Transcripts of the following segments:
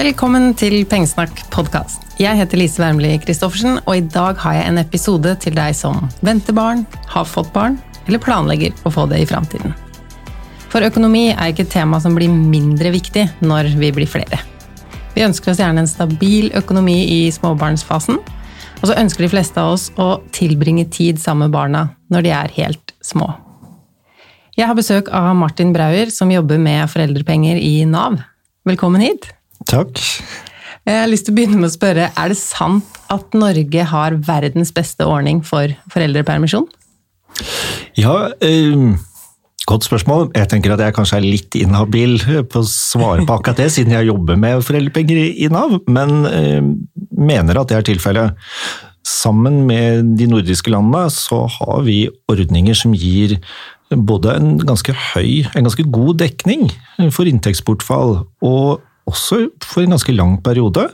Velkommen til Pengesnakk podkast. Jeg heter Lise Wermli Christoffersen, og i dag har jeg en episode til deg som venter barn, har fått barn, eller planlegger å få det i framtiden. For økonomi er ikke et tema som blir mindre viktig når vi blir flere. Vi ønsker oss gjerne en stabil økonomi i småbarnsfasen, og så ønsker de fleste av oss å tilbringe tid sammen med barna når de er helt små. Jeg har besøk av Martin Brauer, som jobber med foreldrepenger i Nav. Velkommen hit. Takk. Jeg har lyst til å begynne med å spørre, Er det sant at Norge har verdens beste ordning for foreldrepermisjon? Ja, eh, godt spørsmål. Jeg tenker at jeg kanskje er litt inhabil på å svare på akkurat det, siden jeg jobber med foreldrepenger i, Nav, men eh, mener at det er tilfellet. Sammen med de nordiske landene så har vi ordninger som gir både en ganske høy, en ganske god dekning for inntektsbortfall, og også for en ganske lang periode.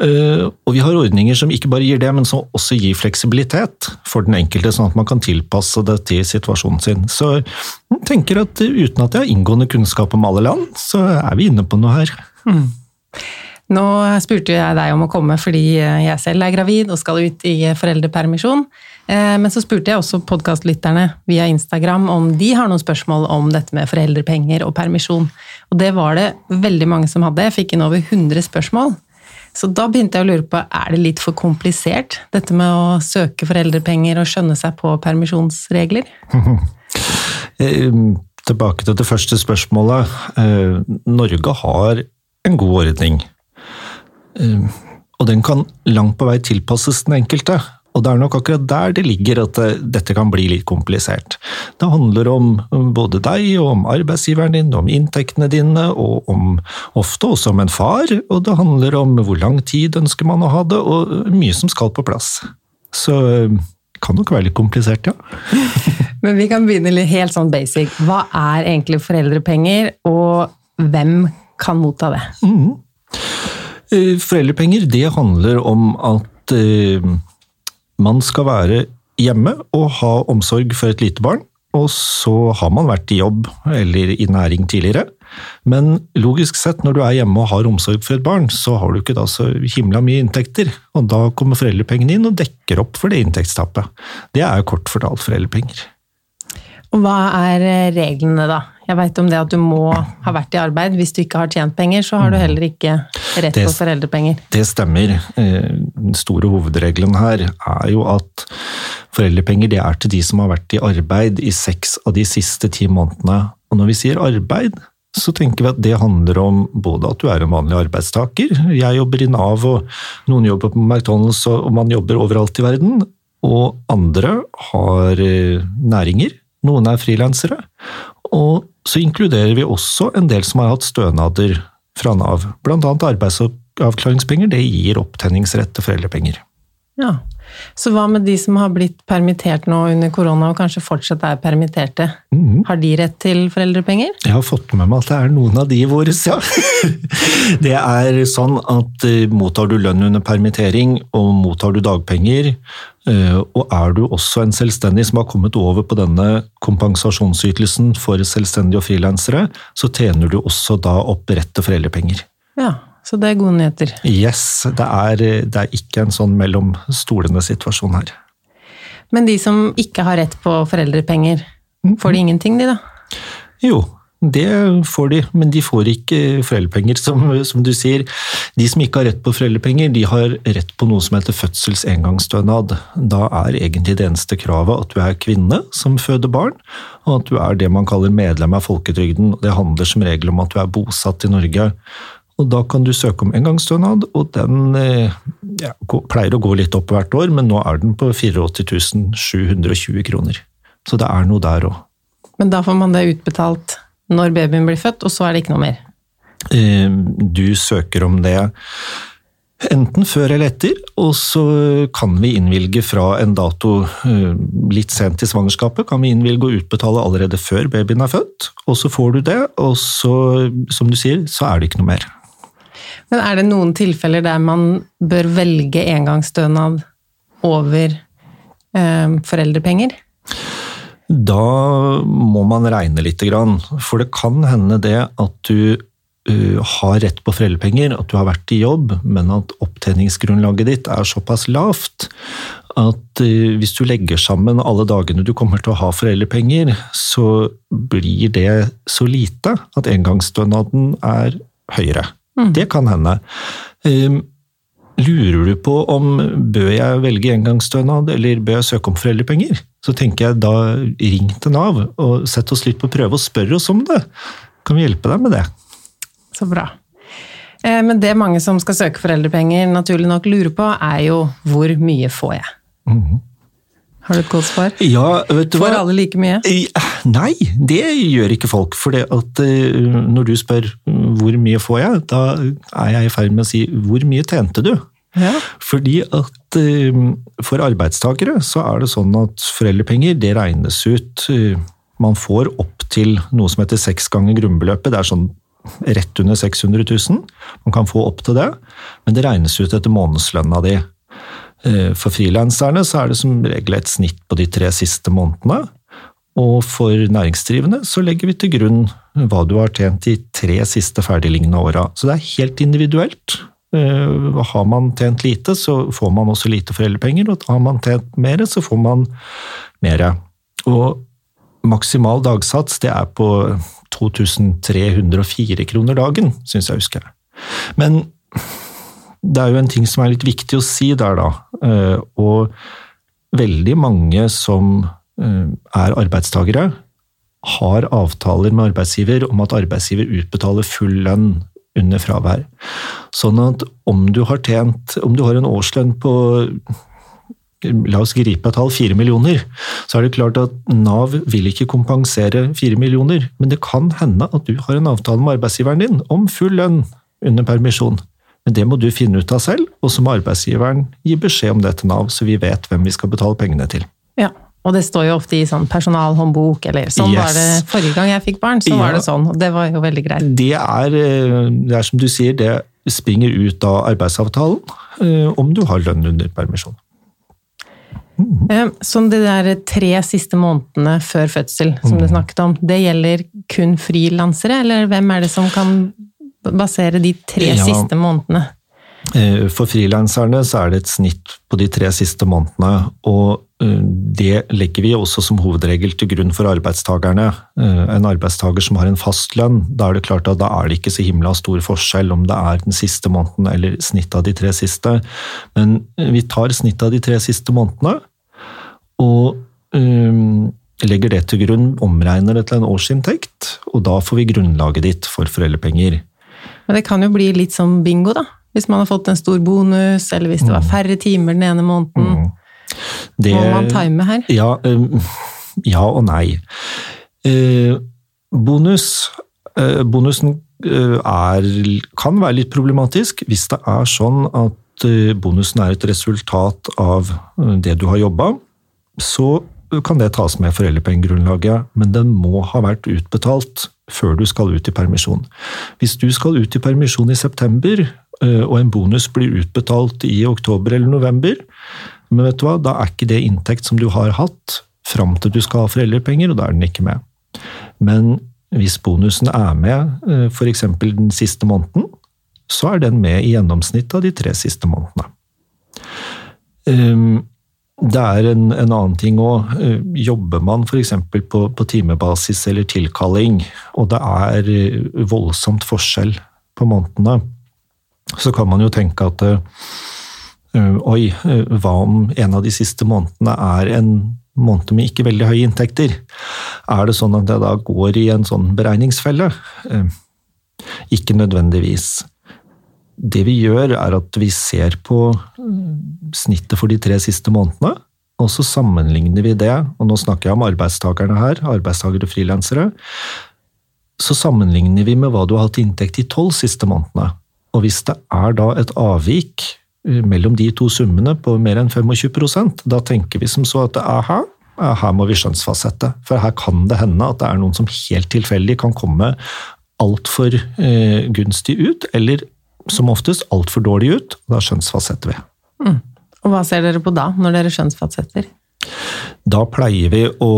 Eh, og vi har ordninger som ikke bare gir det, men som også gir fleksibilitet for den enkelte, sånn at man kan tilpasse det til situasjonen sin. Så jeg tenker at uten at jeg har inngående kunnskap om alle land, så er vi inne på noe her. Mm. Nå spurte jeg deg om å komme fordi jeg selv er gravid og skal ut i foreldrepermisjon. Eh, men så spurte jeg også podkastlytterne via Instagram om de har noen spørsmål om dette med foreldrepenger og permisjon. Og det var det veldig mange som hadde. Jeg fikk inn over 100 spørsmål. Så da begynte jeg å lure på er det litt for komplisert, dette med å søke foreldrepenger og skjønne seg på permisjonsregler? Eh, tilbake til det første spørsmålet. Eh, Norge har en god ordning. Eh, og den kan langt på vei tilpasses den enkelte. Og det er nok akkurat der det ligger at eh, dette kan bli litt komplisert. Det handler om både deg og om arbeidsgiveren din, om inntektene dine, og om, ofte også om en far. Og det handler om hvor lang tid ønsker man å ha det, og mye som skal på plass. Så det eh, kan nok være litt komplisert, ja. Men vi kan begynne litt helt sånn basic. Hva er egentlig foreldrepenger, og hvem kan motta det? Mm. Foreldrepenger, det handler om at man skal være hjemme og ha omsorg for et lite barn, og så har man vært i jobb eller i næring tidligere. Men logisk sett, når du er hjemme og har omsorg for et barn, så har du ikke da så himla mye inntekter, og da kommer foreldrepengene inn og dekker opp for det inntektstapet. Det er kort fortalt foreldrepenger. Og hva er reglene, da? Jeg veit om det at du må ha vært i arbeid. Hvis du ikke har tjent penger, så har du heller ikke rett det, på foreldrepenger. Det stemmer. Eh, den store hovedregelen her er jo at foreldrepenger det er til de som har vært i arbeid i seks av de siste ti månedene. Og når vi sier arbeid, så tenker vi at det handler om både at du er en vanlig arbeidstaker, jeg jobber i Nav og noen jobber på McDonald's og man jobber overalt i verden, og andre har eh, næringer, noen er frilansere, og så inkluderer vi også en del som har hatt stønader fra Nav, bl.a. arbeidsavklaringspenger. Det gir opptenningsrett til foreldrepenger. Ja, Så hva med de som har blitt permittert nå under korona og kanskje fortsatt er permitterte? Mm. Har de rett til foreldrepenger? Jeg har fått med meg at det er noen av de våre, ja. Det er sånn at uh, mottar du lønn under permittering og mottar du dagpenger, Eh, og er du også en selvstendig som har kommet over på denne kompensasjonsytelsen for selvstendige og frilansere, så tjener du også da opp rett til foreldrepenger. Ja, så det er gode nyheter. Yes, det er, det er ikke en sånn mellom stolene situasjon her. Men de som ikke har rett på foreldrepenger, får de ingenting, de da? Jo, det får de, men de får ikke foreldrepenger, som, som, du sier. De som ikke har rett på foreldrepenger, de har rett på noe som heter fødselsengangsstønad. Da er egentlig det eneste kravet at du er kvinne som føder barn, og at du er det man kaller medlem av folketrygden. Det handler som regel om at du er bosatt i Norge. Og Da kan du søke om engangsstønad, og den eh, ja, pleier å gå litt opp hvert år, men nå er den på 84 720 kroner. Så det er noe der òg. Men da får man det utbetalt når babyen blir født, og så er det ikke noe mer? Eh, du søker om det enten før eller etter, og så kan vi innvilge fra en dato eh, litt sent i svangerskapet, kan vi innvilge å utbetale allerede før babyen er født, og så får du det, og så, som du sier, så er det ikke noe mer. Men er det noen tilfeller der man bør velge engangsstønad over eh, foreldrepenger? Da må man regne lite grann, for det kan hende det at du uh, har rett på foreldrepenger, at du har vært i jobb, men at opptjeningsgrunnlaget ditt er såpass lavt at uh, hvis du legger sammen alle dagene du kommer til å ha foreldrepenger, så blir det så lite at engangsstønaden er høyere. Mm. Det kan hende. Um, Lurer du på om bør jeg velge engangsstønad eller bør jeg søke om foreldrepenger? Så tenker jeg da ring til Nav og sett oss litt på prøve og spør oss om det. Kan vi hjelpe deg med det? Så bra. Eh, men det mange som skal søke foreldrepenger naturlig nok lurer på, er jo hvor mye får jeg? Mm -hmm. Har du et godt svar? Ja, vet du Får alle like mye? Nei, det gjør ikke folk. For det at eh, når du spør hvor mye får jeg, da er jeg i ferd med å si hvor mye tjente du? Ja. Fordi at eh, for arbeidstakere så er det sånn at foreldrepenger det regnes ut eh, Man får opp til noe som heter seks ganger grunnbeløpet. Det er sånn rett under 600 000. Man kan få opp til det, men det regnes ut etter månedslønna di. Eh, for frilanserne så er det som regel et snitt på de tre siste månedene. Og for næringsdrivende så legger vi til grunn hva du har tjent de tre siste ferdiglignende åra. Så det er helt individuelt. Eh, har man tjent lite, så får man også lite foreldrepenger, og har man tjent mer, så får man mer. Og maksimal dagsats det er på 2304 kroner dagen, syns jeg husker. Men det er jo en ting som er litt viktig å si der, da. Eh, og veldig mange som eh, er arbeidstagere, har avtaler med arbeidsgiver om at arbeidsgiver utbetaler full lønn under fravær. Sånn at om du har tjent Om du har en årslønn på La oss gripe et tall, fire millioner. Så er det klart at Nav vil ikke kompensere fire millioner, men det kan hende at du har en avtale med arbeidsgiveren din om full lønn under permisjon. Men det må du finne ut av selv, og så må arbeidsgiveren gi beskjed om det til Nav, så vi vet hvem vi skal betale pengene til. Ja, og det står jo ofte i sånn personalhåndbok, eller sånn yes. var det forrige gang jeg fikk barn. så ja. var det sånn, og det var jo veldig greit. Det er, eh, det er som du sier, det springer ut av arbeidsavtalen eh, om du har lønn under permisjon. Mm. Sånn de der tre siste månedene før fødsel som mm. du snakket om, det gjelder kun frilansere, eller hvem er det som kan basere de tre ja. siste månedene? For frilanserne så er det et snitt på de tre siste månedene, og Eh, det legger vi også som hovedregel til grunn for arbeidstakerne. Eh, en arbeidstaker som har en fast lønn, da er det klart at da er det ikke så himla stor forskjell om det er den siste måneden eller snittet av de tre siste. Men eh, vi tar snittet av de tre siste månedene og um, legger det til grunn, omregner det til en årsinntekt, og da får vi grunnlaget ditt for foreldrepenger. Men det kan jo bli litt som bingo, da. Hvis man har fått en stor bonus, eller hvis det var mm. færre timer den ene måneden. Mm. Det, Må man time her? Ja, ja og nei. Uh, bonus uh, Bonusen uh, er, kan være litt problematisk hvis det er sånn at bonusen er et resultat av det du har jobba. Så kan det tas med foreldrepengegrunnlaget, men den må ha vært utbetalt før du skal ut i permisjon. Hvis du skal ut i permisjon i september, og en bonus blir utbetalt i oktober eller november, men vet du hva, da er ikke det inntekt som du har hatt fram til du skal ha foreldrepenger, og da er den ikke med. Men hvis bonusen er med eh, f.eks. den siste måneden, så er den med i gjennomsnittet av de tre siste månedene. Det er en, en annen ting òg. Eh, jobber man f.eks. På, på timebasis eller tilkalling, og det er eh, voldsomt forskjell på månedene, så kan man jo tenke at Eh, oi, hva om en av de siste månedene er en måned med ikke veldig høye inntekter? Er det sånn at jeg da går i en sånn beregningsfelle? Ikke nødvendigvis. Det vi gjør, er at vi ser på snittet for de tre siste månedene, og så sammenligner vi det, og nå snakker jeg om arbeidstakerne her, arbeidstakere og frilansere, så sammenligner vi med hva du har hatt inntekt de tolv siste månedene. Og hvis det er da et avvik mellom de to summene på mer enn 25% da tenker vi som så at aha, her må vi skjønnsfastsette. For her kan det hende at det er noen som helt tilfeldig kan komme altfor eh, gunstig ut, eller som oftest altfor dårlig ut. Da skjønnsfastsetter vi. Mm. Og hva ser dere på da, når dere skjønnsfastsetter? Da pleier vi å,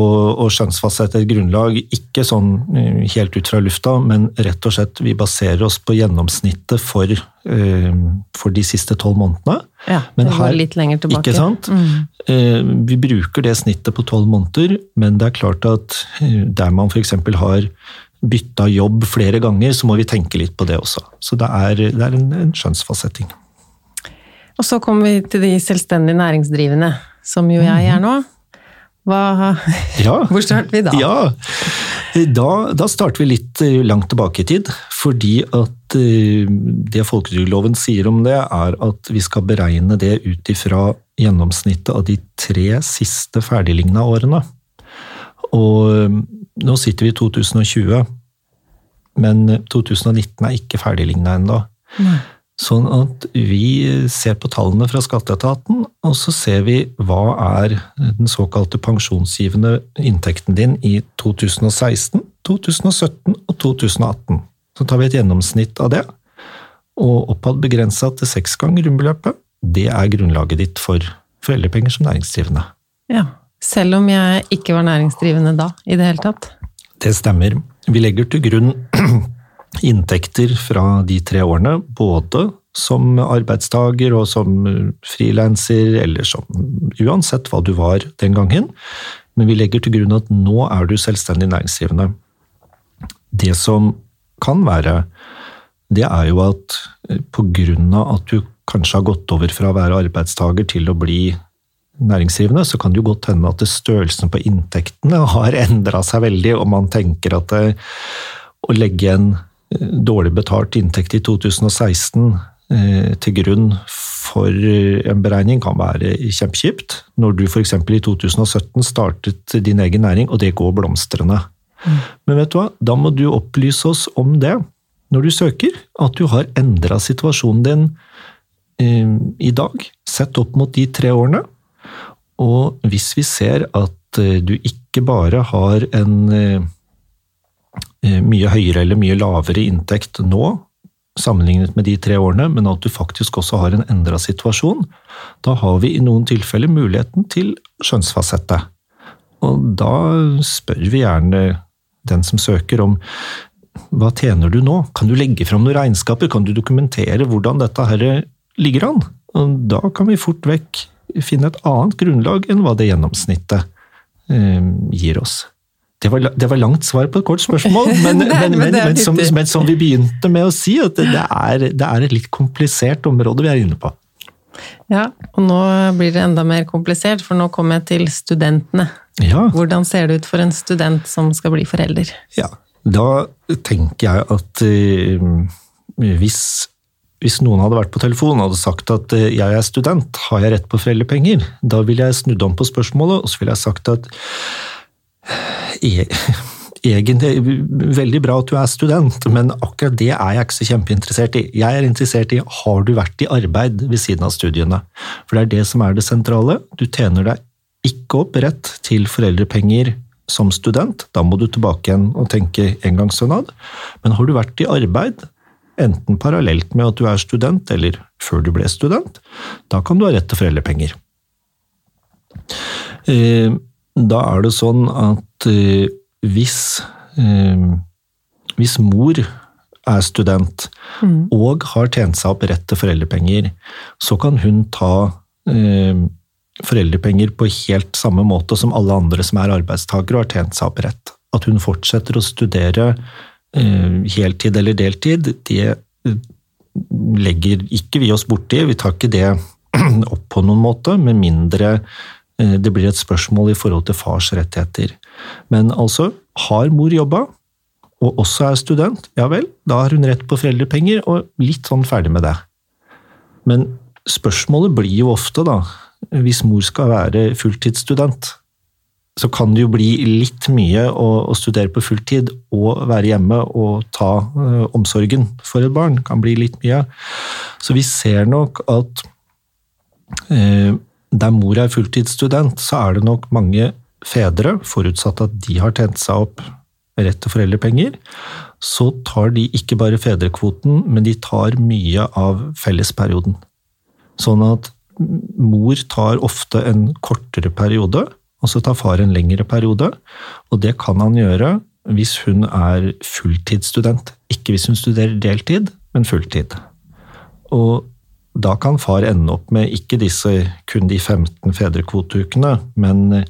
å skjønnsfastsette et grunnlag, ikke sånn eh, helt ut fra lufta, men rett og slett vi baserer oss på gjennomsnittet for, uh, for de siste tolv månedene. Ja, det går her, litt lenger tilbake. Ikke sant? Mm. Uh, vi bruker det snittet på tolv måneder, men det er klart at der man f.eks. har bytta jobb flere ganger, så må vi tenke litt på det også. Så det er, det er en, en skjønnsfastsetting. Og så kommer vi til de selvstendig næringsdrivende, som jo jeg er nå. Hva, ja. Hvor starter vi da? Ja, da, da, starter vi litt eh, langt tilbake i tid. Fordi at eh, det folketrygdloven sier om det, er at vi skal beregne det ut ifra gjennomsnittet av de tre siste ferdigligna årene. Og eh, nå sitter vi i 2020, men 2019 er ikke ferdigligna ennå. Sånn at vi ser på tallene fra skatteetaten, og så ser vi hva er den såkalte pensjonsgivende inntekten din i 2016, 2017 og 2018. Så tar vi et gjennomsnitt av det, og oppad begrensa til seks ganger grunnbeløpet. Det er grunnlaget ditt for foreldrepenger som næringsdrivende. Ja, Selv om jeg ikke var næringsdrivende da, i det hele tatt? Det stemmer. Vi legger til grunn inntekter fra de tre årene, både som arbeidstaker og som frilanser, eller som uansett hva du var den gangen. Men vi legger til grunn at nå er du selvstendig næringsdrivende. Det som kan være, det er jo at eh, på grunn av at du kanskje har gått over fra å være arbeidstaker til å bli næringsdrivende, så kan det jo godt hende at størrelsen på inntektene har endra seg veldig, og man tenker at det, å legge en dårlig betalt inntekt i 2016 eh, til grunn for en beregning kan være kjempekjipt. Når du f.eks. i 2017 startet din egen næring, og det går blomstrende. Mm. Men vet du hva, da må du opplyse oss om det når du søker. At du har endra situasjonen din eh, i dag, sett opp mot de tre årene. Og hvis vi ser at eh, du ikke bare har en eh, Eh, mye høyere eller mye lavere inntekt nå, sammenlignet med de tre årene, men at du faktisk også har en endra situasjon, da har vi i noen tilfeller muligheten til skjønnsfasette. Og da spør vi gjerne den som søker om hva tjener du nå? Kan du legge fram noen regnskaper? Kan du dokumentere hvordan dette her ligger an? Og da kan vi fort vekk finne et annet grunnlag enn hva det gjennomsnittet eh, gir oss. Det var, det var, langt svar på et kort spørsmål, men, men, men, men som, som, vi begynte med å si, at det er, det er, et litt komplisert område vi er inne på. Ja, og nå blir det enda mer komplisert, for nå kommer jeg til studentene. Ja. Hvordan ser det ut for en student som skal bli forelder? Ja, Da tenker jeg at uh, hvis, hvis noen hadde vært på telefon og hadde sagt at uh, jeg er student, har jeg rett på foreldrepenger? Da ville jeg snudd om på spørsmålet, og så ville jeg sagt at e egentlig veldig bra at du er student, men akkurat det er jeg ikke så kjempeinteressert i. Jeg er interessert i har du vært i arbeid ved siden av studiene. For det er det som er det sentrale. Du tjener deg ikke opp rett til foreldrepenger som student. Da må du tilbake igjen og tenke engangsstønad. Men har du vært i arbeid, enten parallelt med at du er student eller før du ble student, da kan du ha rett til foreldrepenger. Eh, da er det sånn at eh, hvis, eh, hvis mor er student mm. og har tjent seg opp rett til foreldrepenger, så kan hun ta foreldrepenger på helt samme måte som alle andre som er arbeidstakere og har tjent seg opp rett. At hun fortsetter å studere heltid eller deltid, det legger ikke vi oss borti. Vi tar ikke det opp på noen måte, med mindre Eh, det blir et spørsmål i forhold til fars rettigheter. Men altså, har mor jobba, og også er student, ja vel, da har hun rett på foreldrepenger, og litt sånn ferdig med det. Men spørsmålet blir jo ofte, da, hvis mor skal være fulltidsstudent, så kan det jo bli litt mye å, å studere på fulltid og være hjemme og ta uh, omsorgen for et barn. kan bli litt mye. Så vi ser nok at uh, der mor er fulltidsstudent, så er det nok mange fedre, forutsatt at de har tjent seg opp rett til foreldrepenger, så tar de ikke bare fedrekvoten, men de tar mye av fellesperioden. Sånn at mor tar ofte en kortere periode, og så tar far en lengre periode. Og det kan han gjøre hvis hun er fulltidsstudent. Ikke hvis hun studerer deltid, men fulltid. Og da kan far ende opp med ikke disse kun de 15 fedrekvoteukene, men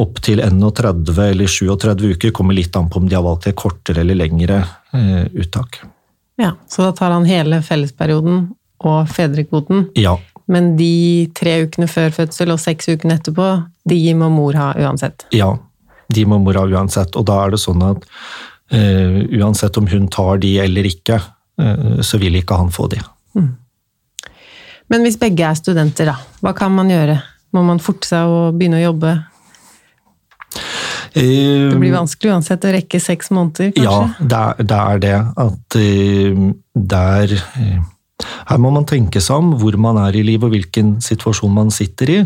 opptil 31 eller 37 uker, kommer litt an på om de har valgt et kortere eller lengre eh, uttak. Ja, Så da tar han hele fellesperioden og fedrekvoten? Ja. Men de tre ukene før fødsel og seks ukene etterpå, de må mor ha uansett? Ja, de må mor ha uansett. Og da er det sånn at uh, uansett om hun tar de eller ikke, uh, så vil ikke han få de. Mm. Men hvis begge er studenter, da, hva kan man gjøre? Må man forte seg å begynne å jobbe? Det blir vanskelig uansett å rekke seks måneder, kanskje? Ja, det er det. Er det at der Her må man tenke seg om hvor man er i livet og hvilken situasjon man sitter i.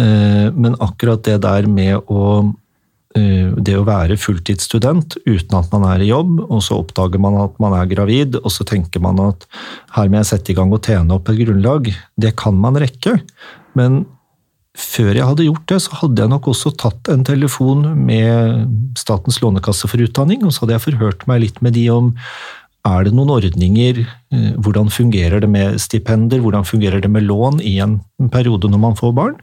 Eh, men akkurat det der med å eh, det å være fulltidsstudent uten at man er i jobb, og så oppdager man at man er gravid, og så tenker man at her må jeg sette i gang og tjene opp et grunnlag, det kan man rekke. Men før jeg hadde gjort det, så hadde jeg nok også tatt en telefon med Statens lånekasse for utdanning, og så hadde jeg forhørt meg litt med de om er det noen ordninger, eh, hvordan fungerer det med stipender, hvordan fungerer det med lån i en periode når man får barn?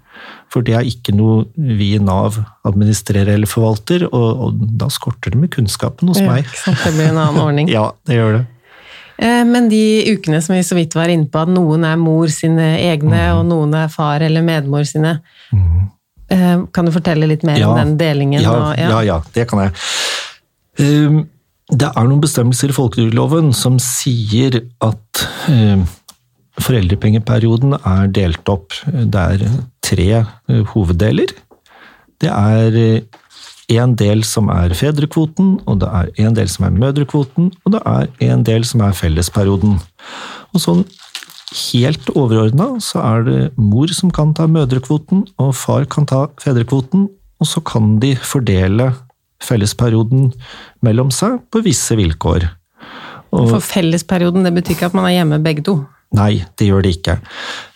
For det er ikke noe vi i Nav administrerer eller forvalter, og, og da skorter det med kunnskapen hos ja, meg. Det blir en annen ordning. ja, det gjør det. Eh, men de ukene som vi så vidt var inne på, at noen er mor sine egne, mm. og noen er far eller medmor sine. Mm. Kan du fortelle litt mer ja, om den delingen? Ja, og, ja. ja, ja, det kan jeg. Um, det er noen bestemmelser i folketrygdloven som sier at eh, foreldrepengeperioden er delt opp. Det er tre eh, hoveddeler. Det er en del som er fedrekvoten, og det er en del som er mødrekvoten, og det er en del som er fellesperioden. Og sånn helt overordna så er det mor som kan ta mødrekvoten, og far kan ta fedrekvoten, og så kan de fordele fellesperioden mellom seg på visse vilkår. Og, For fellesperioden, det betyr ikke at man er hjemme begge to? Nei, det gjør det ikke.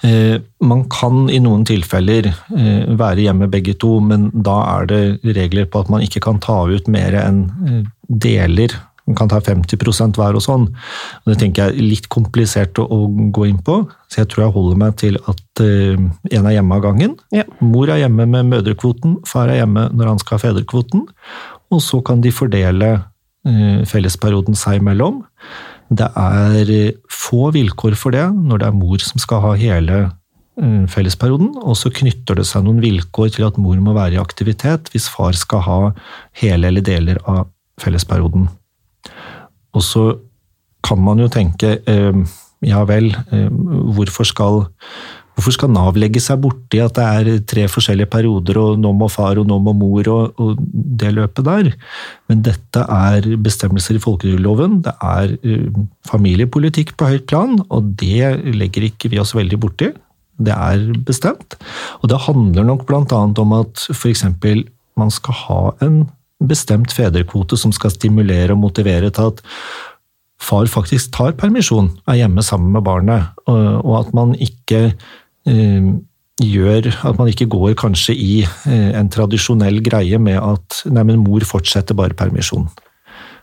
Eh, man kan i noen tilfeller eh, være hjemme begge to, men da er det regler på at man ikke kan ta ut mer enn eh, deler. Man kan ta 50% hver og sånn. Og det tenker jeg er litt komplisert å, å, gå inn på, så jeg tror jeg holder meg til at en er hjemme av gangen. Ja. Mor er hjemme med mødrekvoten, far er hjemme når han skal ha fedrekvoten. Og så kan de fordele fellesperioden seg imellom. Det er eh, få vilkår for det når det er mor som skal ha hele fellesperioden, og så knytter det seg noen vilkår til at mor må være i aktivitet hvis far skal ha hele eller deler av fellesperioden. Og så kan man jo tenke eh, ja vel, hvorfor skal Hvorfor skal Nav legge seg borti at det er tre forskjellige perioder, og nå må far og nå må mor og, og det løpet der? Men dette er bestemmelser i folketrygdloven. Det er uh, familiepolitikk på høyt plan, og det legger ikke vi oss veldig borti. Det er bestemt. Og det handler nok bl.a. om at f.eks. man skal ha en bestemt fedrekvote som skal stimulere og motivere til at far faktisk tar permisjon, er hjemme sammen med barnet, og at man ikke Eh, gjør at man ikke går kanskje i eh, en tradisjonell greie med at nei, men mor fortsetter bare permisjon.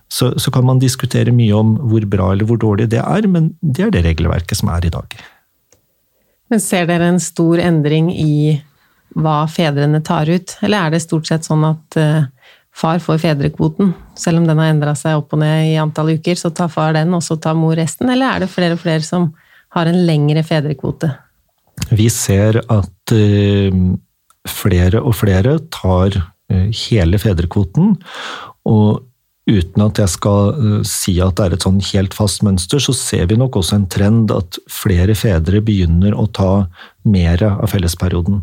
Så, så, kan man diskutere mye om hvor bra eller hvor dårlig det er, men det er det regelverket som er i dag. Men Ser dere en stor endring i hva fedrene tar ut, eller er det stort sett sånn at uh, far får fedrekvoten? Selv om den har endra seg opp og ned i antall uker, så tar far den, og så tar mor resten? Eller er det flere og flere som har en lengre fedrekvote? Vi ser at eh, flere og flere tar eh, hele fedrekvoten. Og uten at jeg skal eh, si at det er et sånn helt fast mønster, så ser vi nok også en trend at flere fedre begynner å ta mer av fellesperioden.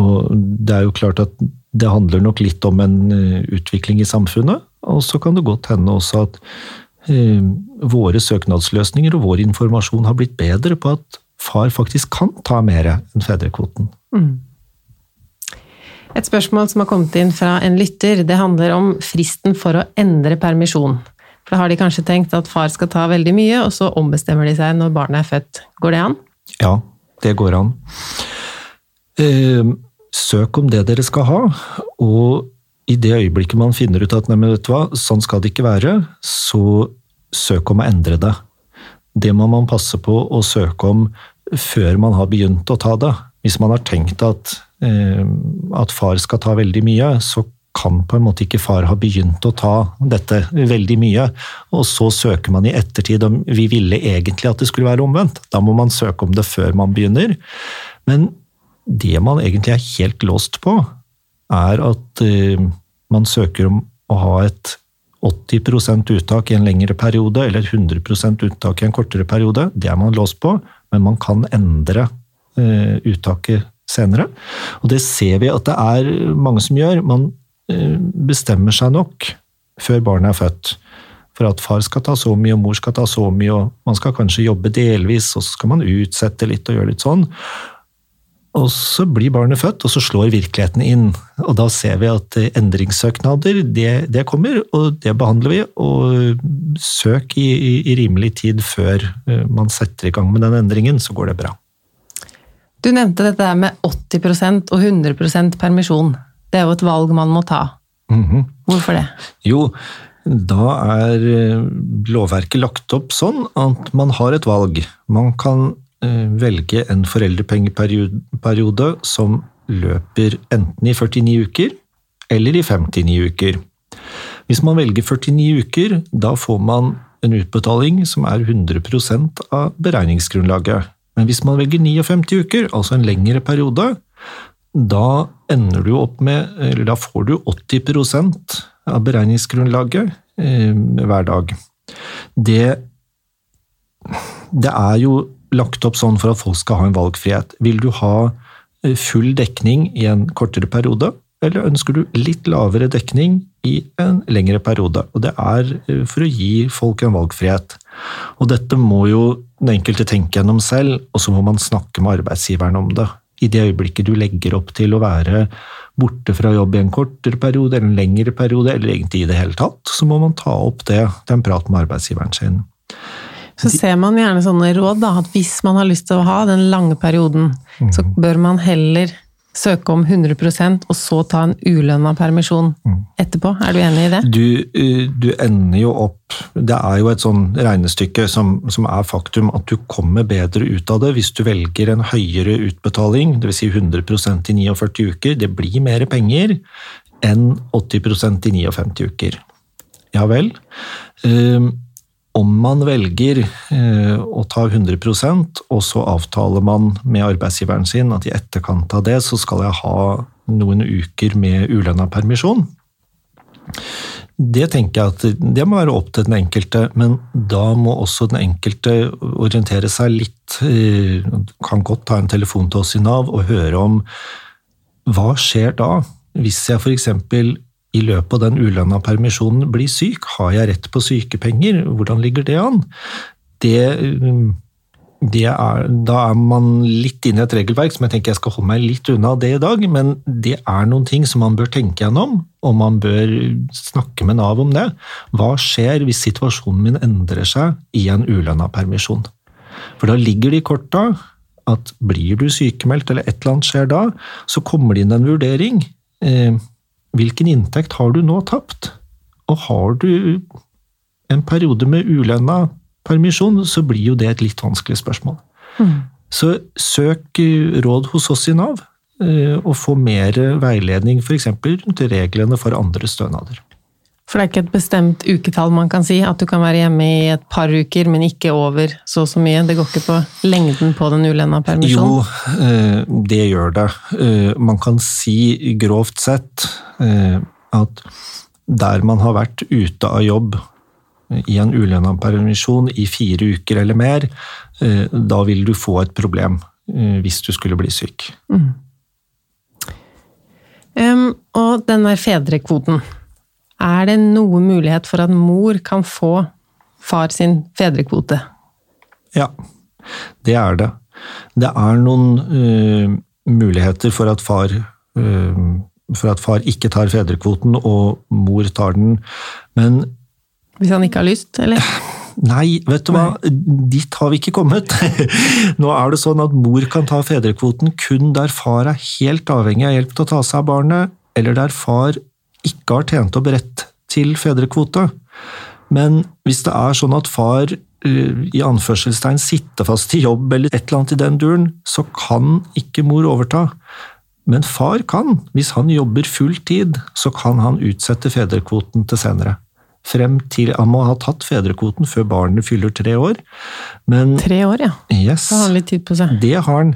Og det er jo klart at det handler nok litt om en utvikling i samfunnet. Og så kan det godt hende også at Eh, våre søknadsløsninger og vår informasjon har blitt bedre på at far faktisk kan ta mer enn fedrekvoten. Mm. Et spørsmål som har kommet inn fra en lytter, det handler om fristen for å endre permisjon. For da har de kanskje tenkt at far skal ta veldig mye, og så ombestemmer de seg når barnet er født. Går det an? Ja, det går an. Eh, søk om det dere skal ha, og i det øyeblikket man finner ut at nei, vet du hva, sånn skal det ikke være, så søk om å endre det. Det må man passe på å søke om før man har begynt å ta det. Hvis man har tenkt at, eh, at far skal ta veldig mye, så kan på en måte ikke far ha begynt å ta dette veldig mye, og så søker man i ettertid om vi ville egentlig at det skulle være omvendt. Da må man søke om det før man begynner. Men det man egentlig er helt låst på, er at uh, man søker om å ha et 80% uttak i en lengre periode, eller 100% uttak i en kortere periode. Det er man låst på, men man kan endre uh, uttaket senere. Og det ser vi at det er mange som gjør. Man uh, bestemmer seg nok før barnet er født for at far skal ta så mye og mor skal ta så mye, og man skal kanskje jobbe delvis, og så skal man utsette litt og gjøre litt sånn. Og så blir barnet født, og så slår virkeligheten inn. Og da ser vi at endringssøknader, det, det kommer, og det behandler vi. Og søk i, i, i, rimelig tid før eh, man setter i gang med den endringen, så går det bra. Du nevnte dette med 80% og 100% permisjon. Det er jo et valg man må ta. Mm -hmm. Hvorfor det? Jo, da er eh, lovverket lagt opp sånn at man har et valg. Man kan Eh, velge en foreldrepengeperiode som løper enten i 49 uker eller i 59 uker. Hvis man velger 49 uker, da får man en utbetaling som er 100% av beregningsgrunnlaget. Men hvis man velger 59 uker, altså en lengre periode, da ender du opp med Eller da får du 80 av beregningsgrunnlaget eh, hver dag. Det, det er jo lagt opp sånn for at folk skal ha en valgfrihet. Vil du ha eh, full dekning i en kortere periode, eller ønsker du litt lavere dekning i en lengre periode? Og Det er eh, for å gi folk en valgfrihet. Og Dette må jo den enkelte tenke gjennom selv, og så må man snakke med arbeidsgiveren om det. I det øyeblikket du legger opp til å være borte fra jobb i en kortere periode eller en lengre periode, eller egentlig i det hele tatt, så må man ta opp det til en med arbeidsgiveren sin. Så ser man gjerne sånne råd, da, at hvis man har lyst til å ha den lange perioden, mm. så bør man heller søke om 100% og så ta en ulønna permisjon mm. etterpå. Er du enig i det? Du, eh, du, ender jo opp Det er jo et sånn regnestykke som, som, er faktum, at du kommer bedre ut av det hvis du velger en høyere utbetaling, dvs. Si 100% i 49 uker. Det blir mer penger enn 80% i 59 uker. Ja vel. Um, om man velger eh, å ta 100% og så avtaler man med arbeidsgiveren sin at i etterkant av det så skal jeg ha noen uker med ulønna permisjon. Det tenker jeg at det må være opp til den enkelte, men da må også den enkelte orientere seg litt. Eh, kan godt ta en telefon til oss i Nav og høre om hva skjer da, hvis jeg f.eks i løpet av den ulønna permisjonen blir syk, har jeg rett på sykepenger? Hvordan ligger det an? Det, det er, da er man litt inne i et regelverk som jeg tenker jeg skal holde meg litt unna det i dag, men det er noen ting som man bør tenke gjennom, og man bør snakke med Nav om det. Hva skjer hvis situasjonen min endrer seg i en ulønna permisjon? For da ligger det i korta at blir du sykemeldt eller et eller annet skjer da, så kommer det inn en vurdering. Eh, hvilken inntekt har du nå tapt? Og har du en periode med ulønna permisjon, så blir jo det et litt vanskelig spørsmål. Mm. Så søk råd hos oss i Nav, eh, og få mer veiledning f.eks. rundt reglene for andre stønader. For det er ikke et bestemt uketall man kan si? At du kan være hjemme i et par uker, men ikke over så og så mye? Det går ikke på lengden på den ulønna permisjonen? Jo, eh, det gjør det. Eh, man kan si grovt sett eh, at der man har vært ute av jobb i en ulønna permisjon i fire uker eller mer, da vil du få et problem hvis du skulle bli syk. Mm. Um, og den der fedrekvoten. Er det noe mulighet for at mor kan få far sin fedrekvote? Ja, det er det. Det er noen uh, muligheter for at far uh, for at far ikke tar fedrekvoten og mor tar den, men Hvis han ikke har lyst, eller? Nei, vet du hva, dit har vi ikke kommet. Nå er det sånn at mor kan ta fedrekvoten kun der far er helt avhengig av hjelp til å ta seg av barnet, eller der far ikke har tjent opp rett til fedrekvote. Men hvis det er sånn at far eh, i anførselstegn sitter fast i jobb eller et eller annet i den duren, så kan ikke mor overta. Men far kan. Hvis han jobber full tid, så kan han utsette fedrekvoten til senere. Frem til Han må ha tatt fedrekvoten før barnet fyller tre år. Men Tre år, ja. yes, Da har han litt tid på seg. det har han.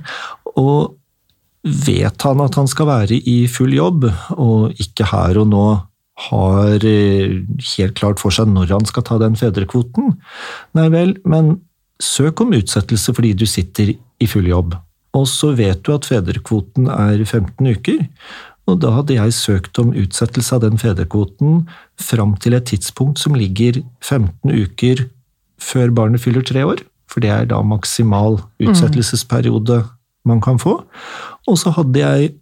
Og vet han at han skal være i full jobb, og ikke her og nå har eh, helt klart for seg når han skal ta den fedrekvoten, nei vel, men søk om utsettelse fordi du sitter i full jobb. Og så vet du at fedrekvoten er 15 uker, og da hadde jeg søkt om utsettelse av den fedrekvoten fram til et tidspunkt som ligger 15 uker før barnet fyller tre år, for det er da maksimal utsettelsesperiode man kan få. Og så hadde jeg,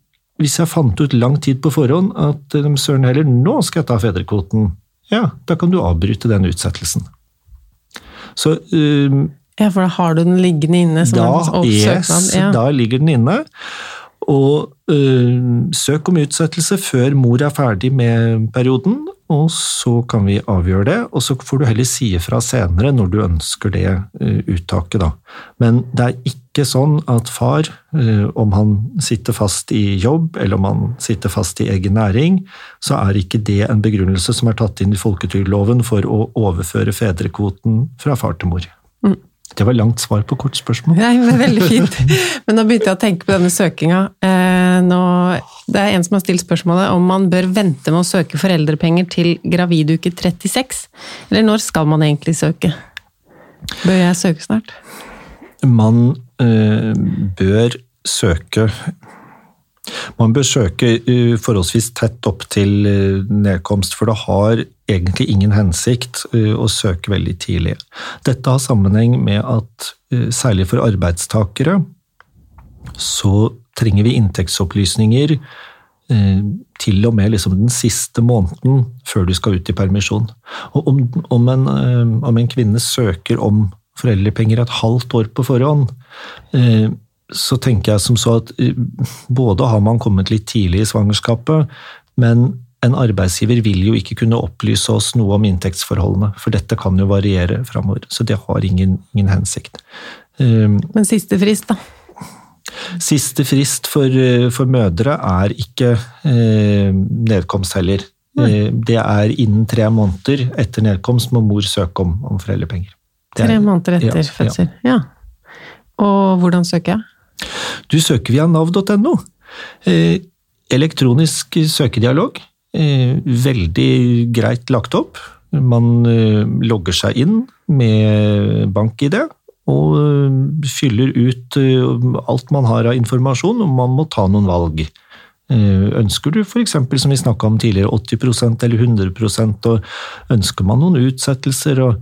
hvis jeg fant ut lang tid på forhånd at eh, søren heller, nå skal jeg ta fedrekvoten, ja, da kan du avbryte den utsettelsen. Så eh, Ja, for da har du den liggende inne som da, en yes. Ja. da ligger den inne. Og uh, søk om utsettelse før mor er ferdig med perioden, og så kan vi avgjøre det. Og så får du heller si ifra senere når du ønsker det øh, uttaket, da. Men det er ikke sånn at far, øh, om han sitter fast i jobb, eller om han sitter fast i egen næring, så er ikke det en begrunnelse som er tatt inn i folketrygdloven for å overføre fedrekvoten fra far til mor. Mm. Det var langt svar på kort spørsmål. Nei, men Veldig fint. Men nå begynte jeg å tenke på denne søkinga. Eh, det er en som har stilt spørsmålet om man bør vente med å søke foreldrepenger til graviduke 36. Eller når skal man egentlig søke? Bør jeg søke snart? Man øh, bør søke Man bør søke øh, forholdsvis tett opp til nedkomst, for det har egentlig ingen hensikt øh, å søke veldig tidlig. Dette har sammenheng med at øh, særlig for arbeidstakere så trenger vi inntektsopplysninger eh, til og med liksom den siste måneden før du skal ut i permisjon. Og om, om, en, eh, om en kvinne søker om foreldrepenger et halvt år på forhånd, eh, så tenker jeg som så at eh, både har man kommet litt tidlig i svangerskapet, men en arbeidsgiver vil jo ikke kunne opplyse oss noe om inntektsforholdene, for dette kan jo variere framover. Så det har ingen, ingen hensikt. Eh, Men siste frist, da? Siste frist for, for mødre er ikke eh, nedkomst heller. Eh, det er innen tre måneder etter nedkomst må mor søke om, om foreldrepenger. Er- Tre måneder etter ja, ja. fødsel. Ja. Og hvordan søker jeg? Du søker via nav.no. Eh, elektronisk søkedialog. Eh, veldig greit lagt opp. Man eh, logger seg inn med bank-ID og eh, fyller ut alt man har av informasjon, og man må ta noen valg. Ønsker du f.eks., som vi snakka om tidligere, 80% eller 100% og ønsker man noen utsettelser, og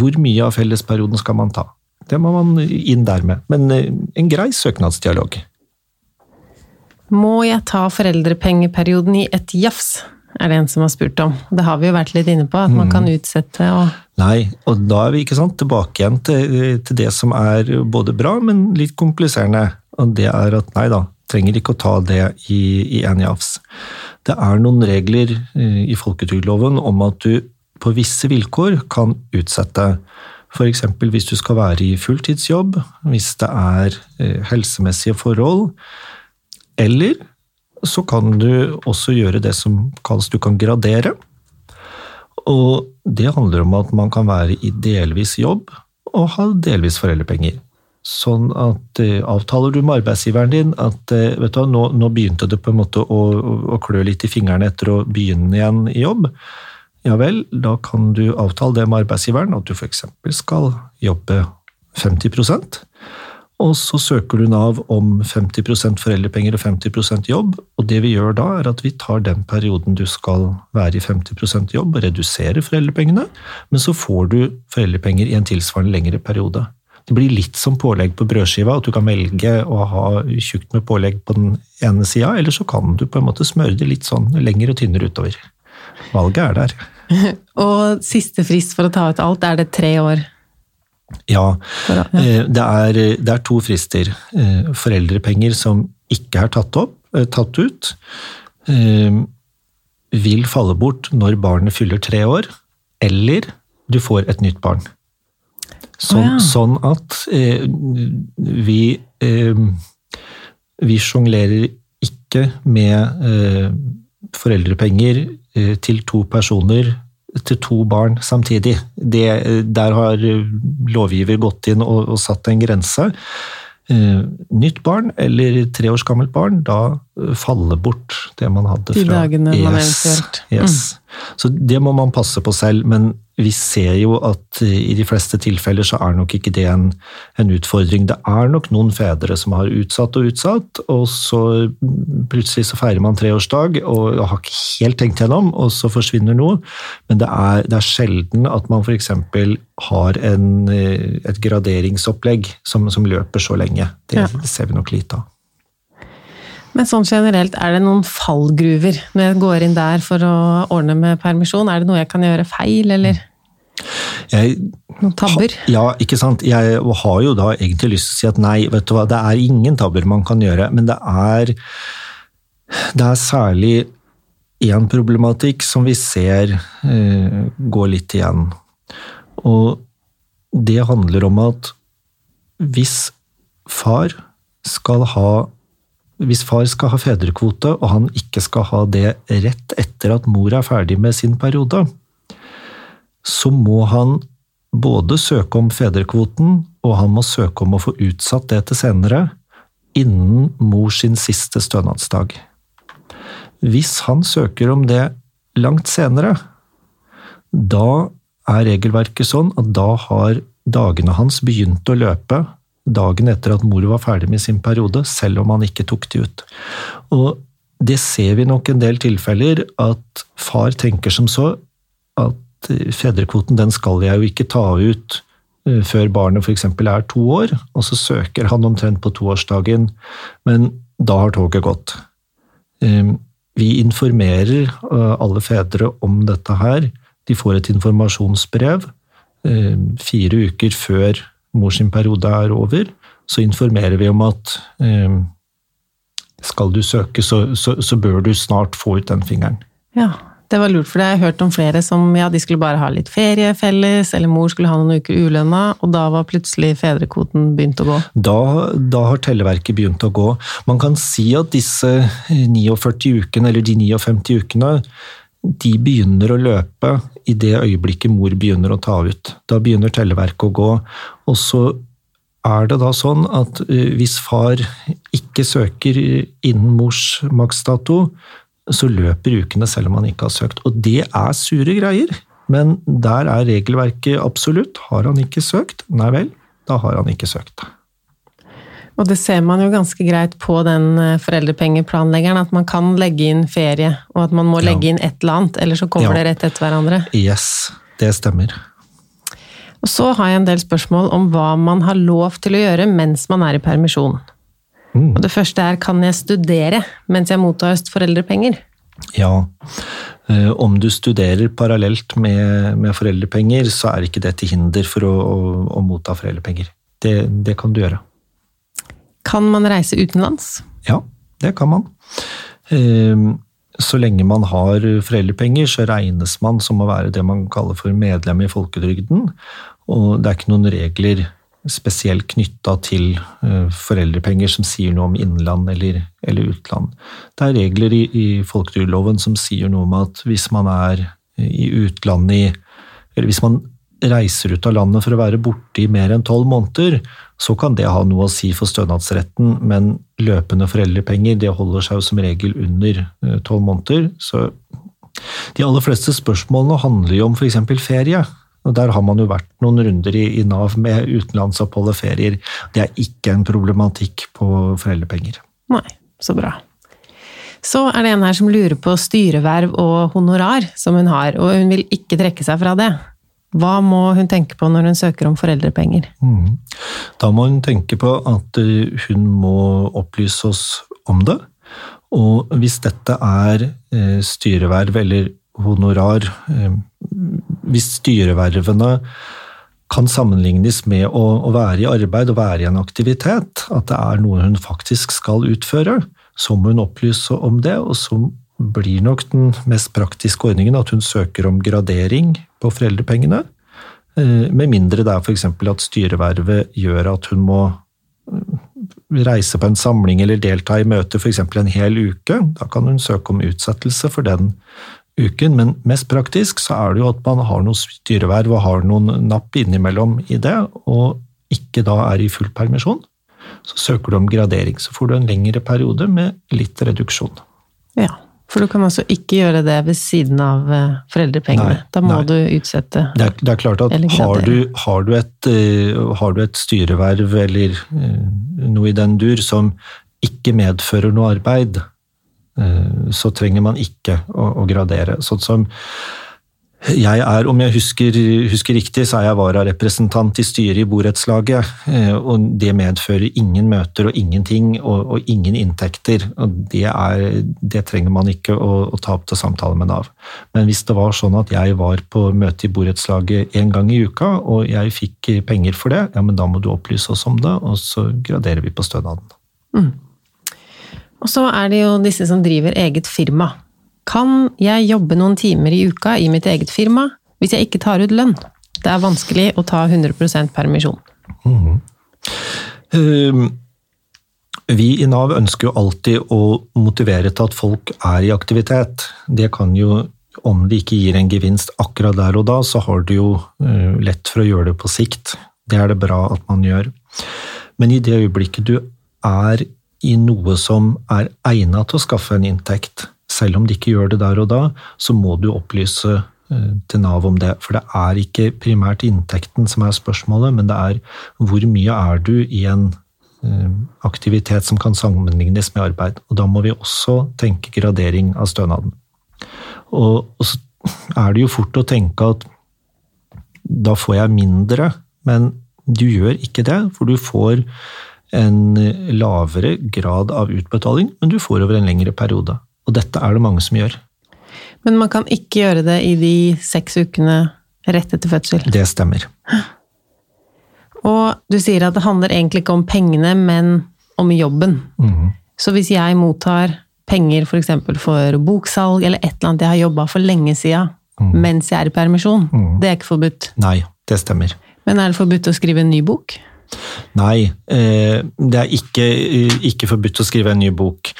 hvor mye av fellesperioden skal man ta? Det må man inn der med. Men en grei søknadsdialog. Må jeg ta foreldrepengeperioden i ett jafs? Er det en som har spurt om. Det har vi jo vært litt inne på, at man kan utsette og Nei, og da er vi ikke sant, tilbake igjen til, til det som er både bra, men litt kompliserende. Og det er at nei da, trenger ikke å ta det i, i en jafs. Det er noen regler eh, i folketrygdloven om at du på visse vilkår kan utsette. F.eks. hvis du skal være i fulltidsjobb, hvis det er eh, helsemessige forhold, eller så kan du også gjøre det som kalles du kan gradere. Og det handler om at man kan være i delvis jobb og ha delvis foreldrepenger. Sånn at eh, avtaler du med arbeidsgiveren din at eh, vet du nå, nå begynte det på en måte å, å, å klø litt i fingrene etter å begynne igjen i jobb. Ja vel, da kan du avtale det med arbeidsgiveren at du f.eks. skal jobbe 50 og så søker du Nav om 50% foreldrepenger og 50% jobb, og det vi gjør da, er at vi tar den perioden du skal være i 50% jobb, og reduserer foreldrepengene, men så får du foreldrepenger i en tilsvarende lengre periode. Det blir litt som pålegg på brødskiva, at du kan velge å ha tjukt med pålegg på den ene sida, eller så kan du på en måte smøre det litt sånn lenger og tynnere utover. Valget er der. Og siste frist for å ta ut alt, er det tre år? Ja, eh, det er, det er to frister. Eh, Foreldrepenger som ikke er tatt, opp, eh, tatt ut, vil falle bort når barnet fyller tre år, eller du får et nytt barn. Sånn, oh, ja. sånn at vi Vi sjonglerer ikke med eh, foreldrepenger til to personer til to barn samtidig. Det, der har eh, lovgiver gått inn og, og satt en grense. Eh, nytt barn eller tre års gammelt barn, da faller bort det man hadde De fra dagene man eventuelt- Mm. Så det må man passe på selv, men vi ser jo at eh, i de fleste tilfeller så er nok ikke det en, en utfordring. Det er nok noen fedre som har utsatt og utsatt, og så mm, plutselig så feirer man treårsdag og har ikke helt tenkt gjennom, og så forsvinner noe. Men det er, det er sjelden at man f.eks. har en, eh, et graderingsopplegg som, som løper så lenge. Det, Ja. det ser vi nok lite av. Men sånn generelt, er det noen fallgruver når jeg går inn der for å ordne med permisjon? Er det noe jeg kan gjøre feil, eller Jeg noen tabber? Ja, ikke sant. Jeg har jo da egentlig lyst til å si at nei, vet du hva, det er ingen tabber man kan gjøre, men det er, det er særlig én problematikk som vi ser uh, gå litt igjen. Og det handler om at hvis far skal ha hvis far skal ha fedrekvote, og han ikke skal ha det rett etter at mor er ferdig med sin periode, så må han både søke om fedrekvoten, og han må søke om å få utsatt det til senere, innen mor sin siste stønadsdag. Hvis han søker om det langt senere, da er regelverket sånn at da har dagene hans begynt å løpe dagen etter at mor var ferdig med sin periode, selv om han ikke tok de ut. Og det ser vi nok en del tilfeller, at far tenker som så at eh, fedrekvoten den skal jeg jo ikke ta ut eh, før barnet f.eks. er to år, og så søker han omtrent på toårsdagen, men da har toget gått. Eh, Vi informerer eh, alle fedre om dette her. De får et informasjonsbrev eh, fire uker før mors sin periode er over. Så informerer vi om at eh, skal du søke, så, så, så bør du snart få ut den fingeren. Ja, det var lurt, for det har jeg hørt om flere som ja, de skulle bare ha litt ferie felles, eller mor skulle ha noen uker ulønna, og da var plutselig fedrekvoten begynt å gå. Da, da har telleverket begynt å gå. Man kan si at disse 49 ukene, eller de 59 ukene, de begynner å løpe i det øyeblikket mor begynner å ta ut. Da begynner telleverket å gå. Og så er det da sånn at eh, hvis far ikke søker innen mors maksdato, så løper ukene selv om han ikke har søkt. Og det er sure greier. Men der er regelverket absolutt. Har han ikke søkt, nei vel, da har han ikke søkt. Og det ser man jo ganske greit på den eh, foreldrepengeplanleggeren, at man kan legge inn ferie, og at man må legge inn et eller annet, eller så kommer Ja. det rett etter hverandre. Yes, det stemmer. Og så har jeg en del spørsmål om hva man har lov til å gjøre mens man er i permisjon. Mm. Og det første er, kan jeg studere mens jeg mottar foreldrepenger? Ja, eh, om du studerer parallelt med, med foreldrepenger, så er ikke det til hinder for å, å, å motta foreldrepenger. Det, det kan du gjøre. Kan man reise utenlands? Ja, det kan man. Så lenge man har foreldrepenger, så regnes man som å være det man kaller for medlem i folketrygden. Og det er ikke noen regler spesielt knytta til eh, foreldrepenger som sier noe om innland eller, eller utland. Det er regler i, i folketrygdloven som sier noe om at hvis man er i utlandet i Eller hvis man reiser ut av landet for å være borte i mer enn tolv måneder, så kan det ha noe å si for stønadsretten, men løpende foreldrepenger det holder seg jo som regel under tolv måneder. Så de aller fleste spørsmålene handler jo om f.eks. ferie. Og Der har man jo vært noen runder i, i Nav med utenlandsopphold og ferier. Det er ikke en problematikk på foreldrepenger. Nei, så bra. Så er det en her som lurer på styreverv og honorar som hun har, og hun vil ikke trekke seg fra det. Hva må hun tenke på når hun søker om foreldrepenger? Mhm. Da må hun tenke på at eh, hun må opplyse oss om det. Og hvis dette er eh, styreverv eller honorar eh, hvis styrevervene kan sammenlignes med å, å, være i arbeid og være i en aktivitet, at det er noe hun faktisk skal utføre, så må hun opplyse om det. Og så blir nok den mest praktiske ordningen at hun søker om gradering på foreldrepengene. Eh, med mindre det er f.eks. at styrevervet gjør at hun må eh, reise på en samling eller delta i møte f.eks. en hel uke. Da kan hun søke om utsettelse for den uken, men mest praktisk så er det jo at man har noe styreverv og har noen napp innimellom i det, og ikke da er i full permisjon. Så søker du om gradering, så får du en lengre periode med litt reduksjon. Ja, for du kan altså ikke gjøre det ved siden av eh, foreldrepengene. Nei, da må nei. du utsette det er, det er, klart at har du, har, du et, uh, har du, et, styreverv eller uh, noe i den dur som ikke medfører noe arbeid, Eh, så trenger man ikke å, å gradere. Sånn som jeg er, om jeg husker, husker, riktig, så er jeg vararepresentant i styret i borettslaget. Eh, og det medfører ingen møter og ingenting, og, og ingen inntekter. og det, er, det, trenger man ikke å, å, ta opp til samtale med Nav. Men hvis det var sånn at jeg var på møte i borettslaget én gang i uka, og jeg fikk penger for det, ja, men da må du opplyse oss om det, og så graderer vi på stønaden. Mm. Og så er det jo disse som driver eget firma. Kan jeg jobbe noen timer i uka i mitt eget firma hvis jeg ikke tar ut lønn? Det er vanskelig å ta 100 permisjon. Mm. Uh, vi i Nav ønsker jo alltid å motivere til at folk er i aktivitet. Det kan jo, om det ikke gir en gevinst akkurat der og da, så har du jo uh, lett for å gjøre det på sikt. Det er det bra at man gjør. Men i det øyeblikket du er i noe som er egnet til å skaffe en inntekt. Selv om de ikke gjør det der og da, så må du opplyse eh, til Nav om det. For det er ikke primært inntekten som er spørsmålet, men det er hvor mye er du i en eh, aktivitet som kan sammenlignes med arbeid. Og da må vi også tenke gradering av stønaden. Og, og så er det jo fort å tenke at da får jeg mindre, men du gjør ikke det, for du får en lavere grad av utbetaling, men du får over en lengre periode. Og dette er det mange som gjør. Men man kan ikke gjøre det i de seks ukene rett etter fødsel? Det stemmer. Og du sier at det handler egentlig ikke om pengene, men om jobben. Mm. Så hvis jeg mottar penger f.eks. For, for boksalg eller et eller annet jeg har jobba for lenge sida mm. mens jeg er i permisjon, mm. det er ikke forbudt? Nei, det stemmer. Men er det forbudt å skrive en ny bok? Nei, eh, det er ikke, ikke forbudt å skrive en ny bok.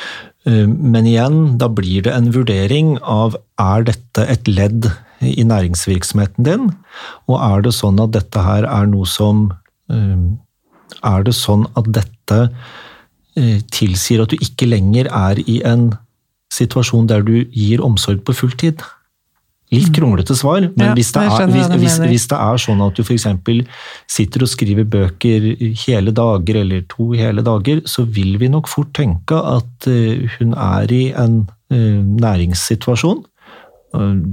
Eh, men igjen, da blir det en vurdering av er dette et ledd i næringsvirksomheten din, og er det sånn at dette her er noe som eh, Er det sånn at dette tilsier at du ikke lenger er i en situasjon der du gir omsorg på fulltid? Litt mm. kronglete svar, men ja, hvis, det er, hvis, hvis, hvis, det er, sånn at du f.eks. sitter og skriver bøker hele dager eller to hele dager, så vil vi nok fort tenke at uh, hun er i en uh, næringssituasjon.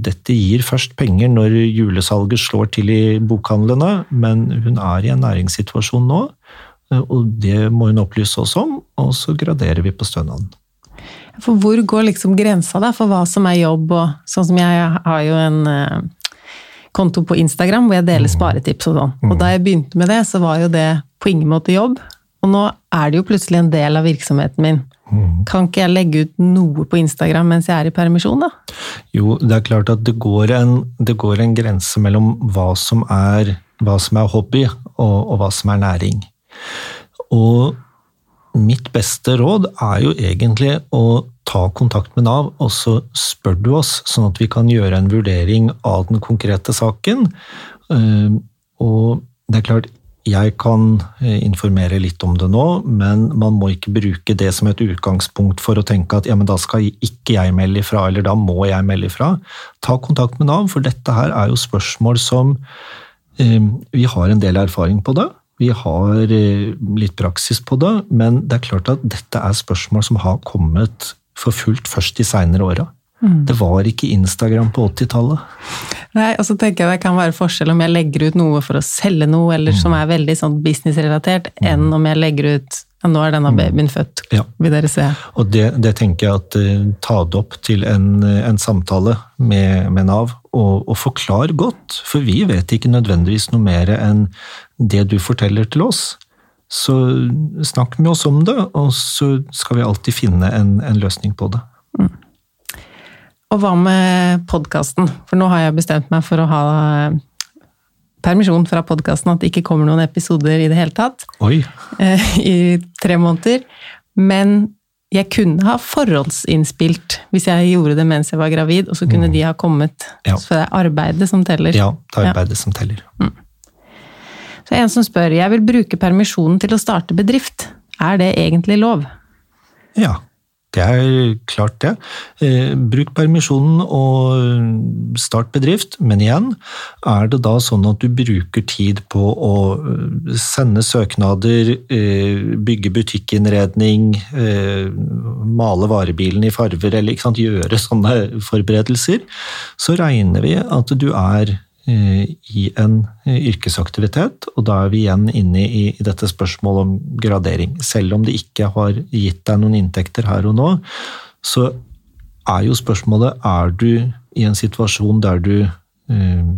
Dette gir først penger når julesalget slår til i bokhandlene, men hun er i en næringssituasjon nå, og det må hun opplyse oss om, og så graderer vi på stønaden. For hvor går liksom grensa da, for hva som er jobb, og sånn som jeg har jo en uh, konto på Instagram hvor jeg deler mm. sparetips og sånn. Og da jeg begynte med det, så var jo det på ingen måte jobb. Og nå er det jo plutselig en del av virksomheten min. Mm. Kan ikke jeg legge ut noe på Instagram mens jeg er i permisjon, da? Jo, det er klart at det går en, det går en grense mellom hva som er, hva som er hobby, og, og hva som er næring. Og mitt beste råd er jo egentlig å ta kontakt med Nav, og så spør du oss, sånn at vi kan gjøre en vurdering av den konkrete saken. Eh, og det er klart, jeg kan eh, informere litt om det nå, men man må ikke bruke det som et utgangspunkt for å tenke at ja, men da skal ikke jeg melde ifra, eller da må jeg melde ifra. Ta kontakt med Nav, for dette her er jo spørsmål som eh, Vi har en del erfaring på det. Vi har eh, litt praksis på det, men det er klart at dette er spørsmål som har kommet for fullt først de seinere åra. Mm. Det var ikke Instagram på 80-tallet. Nei, og så tenker jeg det kan være forskjell om jeg legger ut noe for å selge noe, eller mm. som er veldig sånn businessrelatert, mm. enn om jeg legger ut ja, nå er denne babyen født, Ja. vil dere se. Og det, det tenker jeg at uh, ta det opp til en, en samtale med, med Nav, og, og forklar godt, for vi vet ikke nødvendigvis noe mer enn det du forteller til oss. Så snakk med oss om det, og så skal vi alltid finne en, en løsning på det. Og hva med podkasten? For nå har jeg bestemt meg for å ha eh, permisjon fra podkasten, at det ikke kommer noen episoder i det hele tatt Oi, eh, i tre måneder. Men jeg kunne ha forhåndsinnspilt hvis jeg gjorde det mens jeg var gravid, og så kunne de ha kommet. Ja. Så det er arbeidet som teller. ja, det er arbeidet som teller. Så en som spør, jeg vil bruke permisjonen til å starte bedrift. Er det egentlig lov? Ja, det er klart det. Eh, bruk permisjonen og start bedrift, men igjen, er det da sånn at du bruker tid på å eh, sende søknader, eh, bygge butikkinnredning, eh, male varebilen i farver, eller sant, gjøre sånne forberedelser, så regner vi at du er i en eh, yrkesaktivitet, og da er vi igjen inne i, i dette spørsmålet om gradering. Selv om det ikke har gitt deg noen inntekter her og nå, så er jo spørsmålet er du i en situasjon der du eh,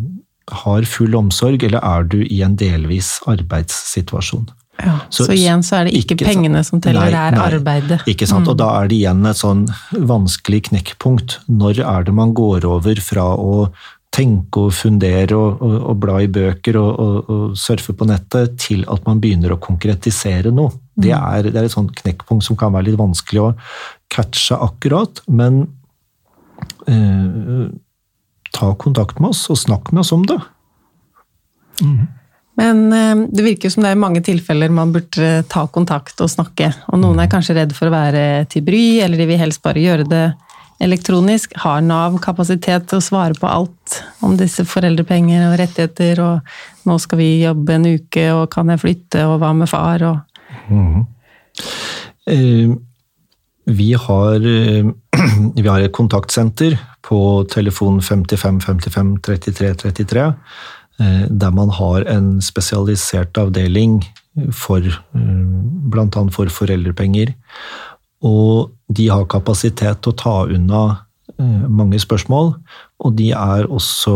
har full omsorg, eller er du i en delvis arbeidssituasjon? Ja, så, Så- igjen så er det ikke, ikke pengene som teller, det er arbeidet. Ikke sant? Og da er det igjen et sånn vanskelig knekkpunkt. Når er det man går over fra å tenke og fundere og, og, og bla i bøker og, og, og surfe på nettet, til at man begynner å konkretisere noe? Det er, det er et sånt knekkpunkt som kan være litt vanskelig å catche akkurat, men eh, ta kontakt med oss og snakk med oss om det. Men eh, det virker jo som det er mange tilfeller man burde ta kontakt og snakke. Og noen er kanskje redd for å være til bry, eller de vil helst bare gjøre det elektronisk. Har Nav kapasitet til å svare på alt om disse foreldrepenger og rettigheter, og nå skal vi jobbe en uke, og kan jeg flytte, og hva med far, og Eh, Vi har, eh, vi har et kontaktsenter på telefon 55 55 33 33, eh, der man har en spesialisert avdeling for bl.a. for foreldrepenger. Og de har kapasitet til å ta unna eh, mange spørsmål, og de er også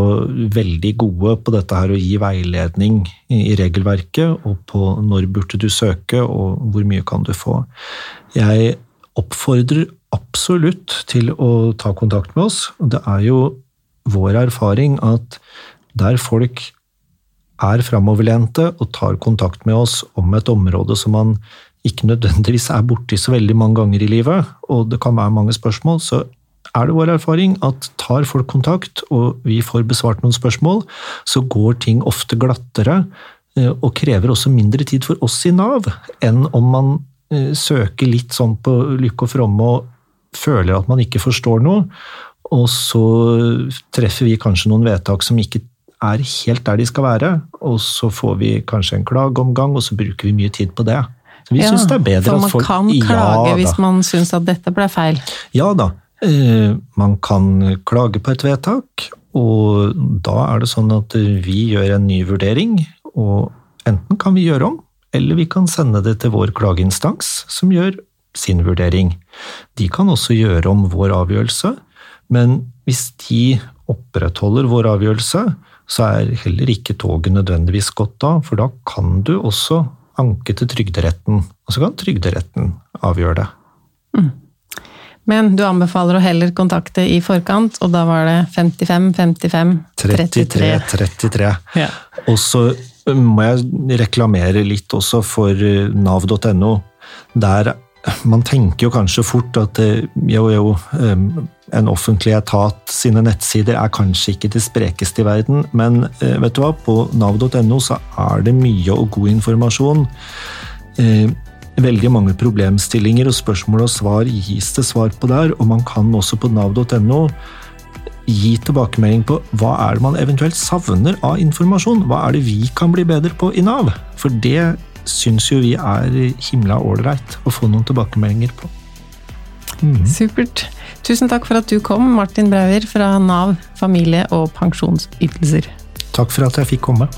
veldig gode på dette her å gi veiledning i regelverket, og på når burde du søke, og hvor mye kan du få. Jeg oppfordrer absolutt til å ta kontakt med oss. og Det er jo vår erfaring at der folk er framoverlente og tar kontakt med oss om et område som man ikke nødvendigvis er borti så veldig mange ganger i livet, og det kan være mange spørsmål, så er det vår erfaring at tar folk kontakt, og vi får besvart noen spørsmål, så går ting ofte glattere, eh, og krever også mindre tid for oss i Nav, enn om man eh, søker litt sånn på lykke og fromme og føler at man ikke forstår noe, og så treffer vi kanskje noen vedtak som ikke er helt der de skal være, og så får vi kanskje en klageomgang, og så bruker vi mye tid på det. Så vi Ja, synes det er bedre at folk For at man kan klage hvis man syns at dette ble feil. Ja da. Eh, Man kan klage på et vedtak, og da er det sånn at vi gjør en ny vurdering. Og enten kan vi gjøre om, eller vi kan sende det til vår klageinstans, som gjør sin vurdering. De kan også gjøre om vår avgjørelse, men hvis de opprettholder vår avgjørelse, så er heller ikke toget nødvendigvis godt da, for da kan du også anke til Trygderetten, og så kan Trygderetten avgjøre det. Men du anbefaler å heller kontakte i forkant, og da var det 55 55 33. 33, 33. Ja. Og så må jeg reklamere litt også for eh, nav.no. Der man tenker jo kanskje fort at eh, jo, jo, en offentlig etat sine nettsider er kanskje ikke det sprekeste i verden, men eh, vet du hva, på nav.no så er det mye og god informasjon. Eh, Veldig mange problemstillinger og spørsmål og svar gis det svar på der, og man kan også på nav.no gi tilbakemelding på hva er det man eventuelt savner av informasjon. Hva er det vi kan bli bedre på i Nav? For det syns jo vi er himla ålreit å få noen tilbakemeldinger på. Supert. Tusen takk for at du kom, Martin Brauer fra Nav familie- og pensjonsytelser. Takk for at jeg fikk komme.